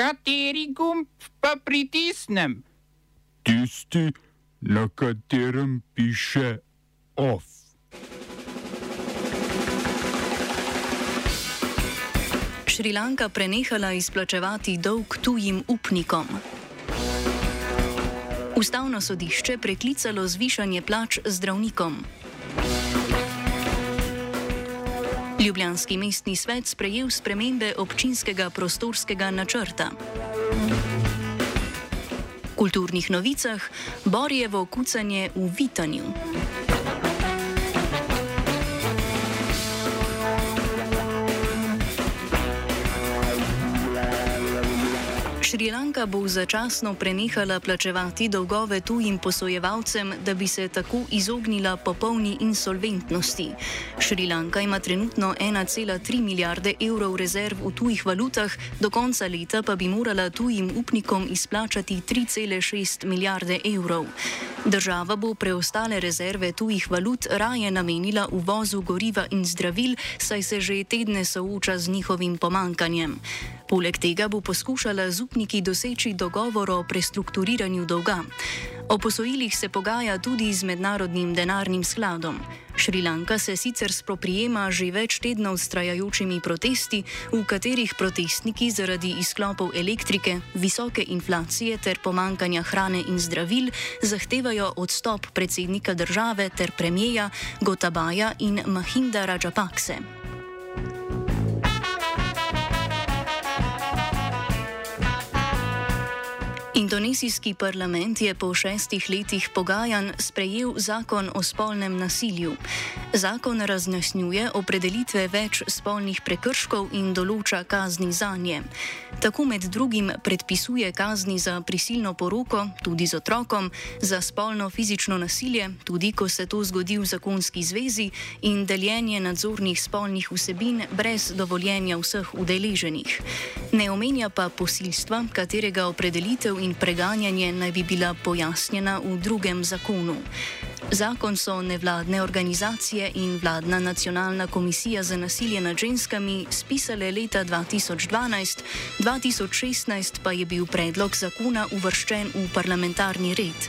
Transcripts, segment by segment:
Kateri gumb pa pritisnem? Tisti, na katerem piše OF. Šrilanka prenehala izplačevati dolg tujim upnikom. Ustavno sodišče preklicalo zvišanje plač zdravnikom. Ljubljanski mestni svet sprejel spremembe občinskega prostorskega načrta. V kulturnih novicah Borjevo kucanje v Vitanju. Šrilanka bo začasno prenehala plačevati dolgove tujim posojevalcem, da bi se tako izognila popolni insolventnosti. Šrilanka ima trenutno 1,3 milijarde evrov rezerv v tujih valutah, do konca leta pa bi morala tujim upnikom izplačati 3,6 milijarde evrov. Država bo preostale rezerve tujih valut raje namenila uvozu goriva in zdravil, saj se že tedne sooča z njihovim pomankanjem. Poleg tega bo poskušala z upniki doseči dogovor o prestrukturiranju dolga. O posojilih se pogaja tudi z mednarodnim denarnim skladom. Šrilanka se sicer spoprijema že več tednov s trajajočimi protesti, v katerih protestniki zaradi izklopov elektrike, visoke inflacije ter pomankanja hrane in zdravil zahtevajo odstop predsednika države ter premijeja Gotabaja in Mahinda Rajapakse. Indonezijski parlament je po šestih letih pogajanj sprejel zakon o spolnem nasilju. Zakon razjasnjuje opredelitve več spolnih prekrškov in določa kazni za nje. Tako med drugim predpisuje kazni za prisilno poroko, tudi z otrokom, za spolno fizično nasilje, tudi ko se to zgodi v zakonski zvezi, in deljenje nadzornih spolnih vsebin brez dovoljenja vseh udeleženih. Ne omenja pa posilstva, katerega opredelitev in preganjanje naj bi bila pojasnjena v drugem zakonu. Zakon so nevladne organizacije in vladna nacionalna komisija za nasilje nad ženskami spisale leta 2012, 2016 pa je bil predlog zakona uvrščen v parlamentarni red.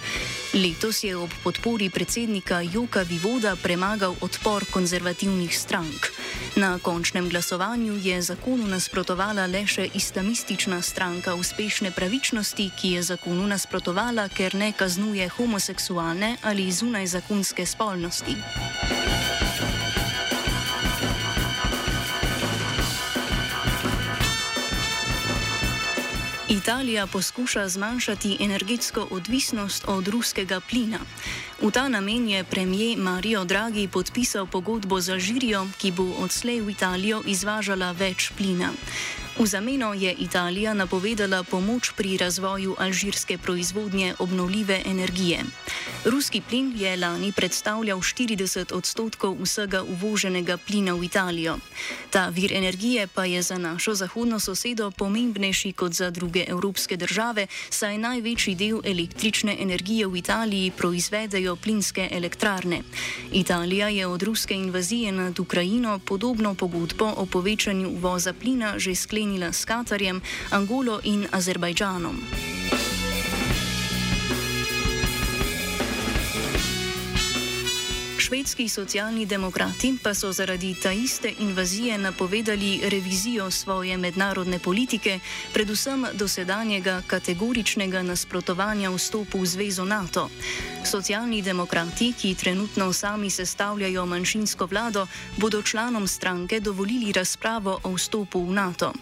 Letos je ob podpori predsednika Joka Vivoda premagal odpor konzervativnih strank. Na končnem glasovanju je zakonu nasprotovala le še islamistična stranka uspešne pravičnosti, ki je zakonu nasprotovala, ker ne kaznuje homoseksualne ali zunaj zakonske spolnosti. Italija poskuša zmanjšati energetsko odvisnost od ruskega plina. V ta namen je premijer Mario Draghi podpisal pogodbo z Alžirijo, ki bo odslej v Italijo izvažala več plina. V zameno je Italija napovedala pomoč pri razvoju alžirske proizvodnje obnovljive energije. Ruski plin je lani predstavljal 40 odstotkov vsega uvoženega plina v Italijo. Ta vir energije pa je za našo zahodno sosedo pomembnejši kot za druge evropske države, saj največji del električne energije v Italiji proizvedejo plinske elektrarne. Italija je od ruske invazije nad Ukrajino podobno pogodbo o povečanju uvoza plina že sklenila sklenila s Katarjem, Angolo in Azerbajdžanom. Švedski socialni demokrati pa so zaradi ta iste invazije napovedali revizijo svoje mednarodne politike, predvsem dosedanjega kategoričnega nasprotovanja vstopu v zvezo NATO. Socialni demokrati, ki trenutno sami sestavljajo manjšinsko vlado, bodo članom stranke dovolili razpravo o vstopu v NATO.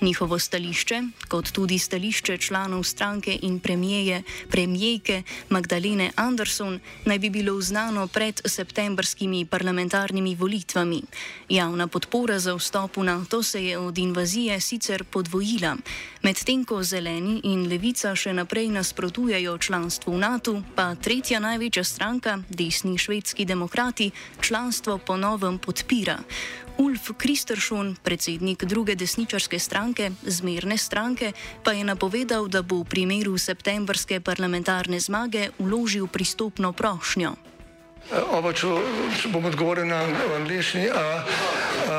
Njihovo stališče, kot tudi stališče članov stranke in premijeje, premijejke Magdalene Anderson, naj bi bilo znano pred septembrskimi parlamentarnimi volitvami. Javna podpora za vstop v NATO se je od invazije sicer podvojila, medtem ko zeleni in levica še naprej nasprotujejo članstvu v NATO, pa tretja največja stranka, desni švedski demokrati, članstvo ponovem podpira. Ulf Kristeršon, predsednik druge desničarske stranke, zmerne stranke, pa je napovedal, da bo v primeru septembrske parlamentarne zmage uložil pristopno prošnjo. Oba, če bom odgovoril na angliški.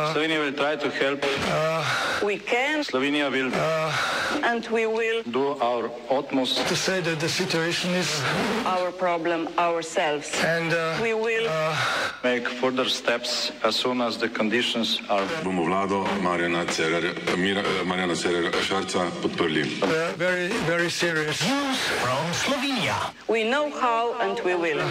Slovenia will try to help. We can Slovenia will and we will do our utmost to say that the situation is our problem ourselves. and uh, We will make further steps as soon as the conditions are. bomo vlado Marjana Cererja, Mira, eh, Marjana Cererja Šarca podprli. uh, very very serious. we know how and we will.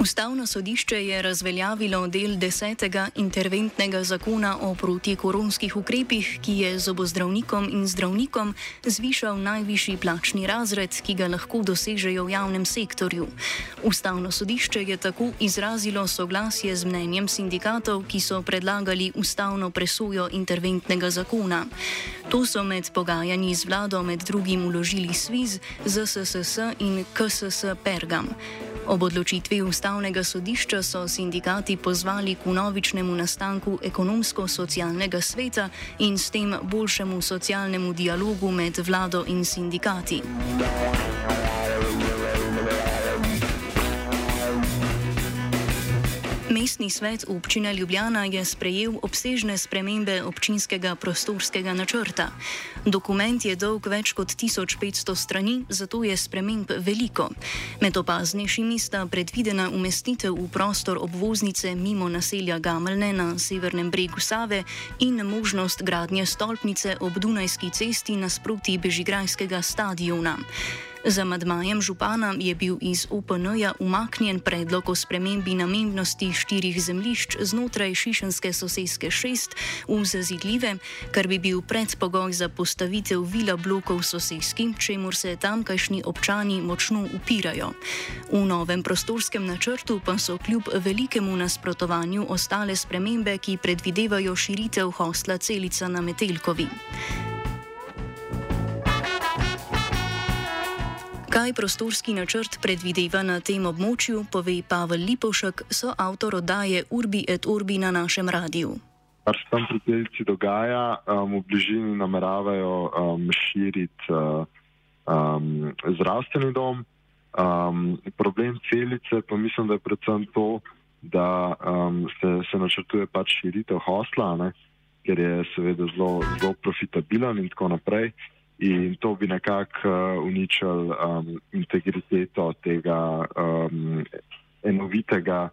Ustavno sodišče je razveljavilo del desetega interventnega zakona o protikoronskih ukrepih, ki je zobozdravnikom in zdravnikom zvišal najvišji plačni razred, ki ga lahko dosežejo v javnem sektorju. Ustavno sodišče je tako izrazilo soglasje z mnenjem sindikatov, ki so predlagali ustavno presojo interventnega zakona. To so med pogajanji z vlado med drugim uložili SVIZ, ZSSS in KSS Pergam. Ob odločitvi ustavnega sodišča so sindikati pozvali k novičnemu nastanku ekonomsko-socialnega sveta in s tem boljšemu socialnemu dialogu med vlado in sindikati. Mestni svet občine Ljubljana je sprejel obsežne spremembe občinskega prostorskega načrta. Dokument je dolg več kot 1500 strani, zato je sprememb veliko. Med opaznejšimi sta predvidena umestitev v prostor obvoznice mimo naselja Gameljne na severnem bregu Save in možnost gradnje stolpnice ob Dunajski cesti nasproti Bežigrajskega stadiona. Z amadmajem župana je bil iz OPN-ja umaknjen predlog o spremembi namennosti štirih zemljišč znotraj Šišenske sosedske šest v zazidljive, kar bi bil predpogoj za postavitev vila blokov sosedski, čemur se tamkajšnji občani močno upirajo. V novem prostorskem načrtu pa so kljub velikemu nasprotovanju ostale spremembe, ki predvidevajo širitev hostla celica na Metelkovi. Kaj prostorski načrt predvideva na tem območju, pove Pavel Lipošek, so avtor oddaje Urbi et Urbi na našem radiju. kar se tam pri celici dogaja, um, v bližini nameravajo um, širiti uh, um, zdravstveni dom. Um, problem celice pa mislim, da je predvsem to, da um, se, se načrtuje pač širitev hosla, ne, ker je seveda zelo, zelo profitabilen in tako naprej. In to bi nekako uh, uničil um, integriteto tega um, enovitega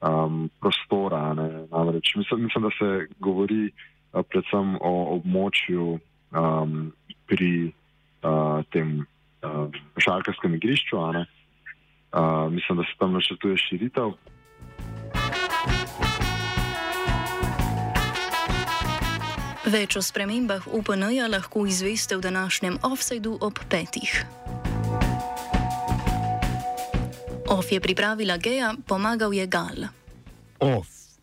um, prostora. Ne. Namreč mislim, mislim, da se govori uh, predvsem o območju um, pri uh, tem uh, šalkarskem igrišču. Uh, mislim, da se tam načrtuje širitev. Več o spremembah UPN-ja lahko izveste v današnjem offsajdu ob petih. Off je pripravila Geja, pomagal je Gal. Off.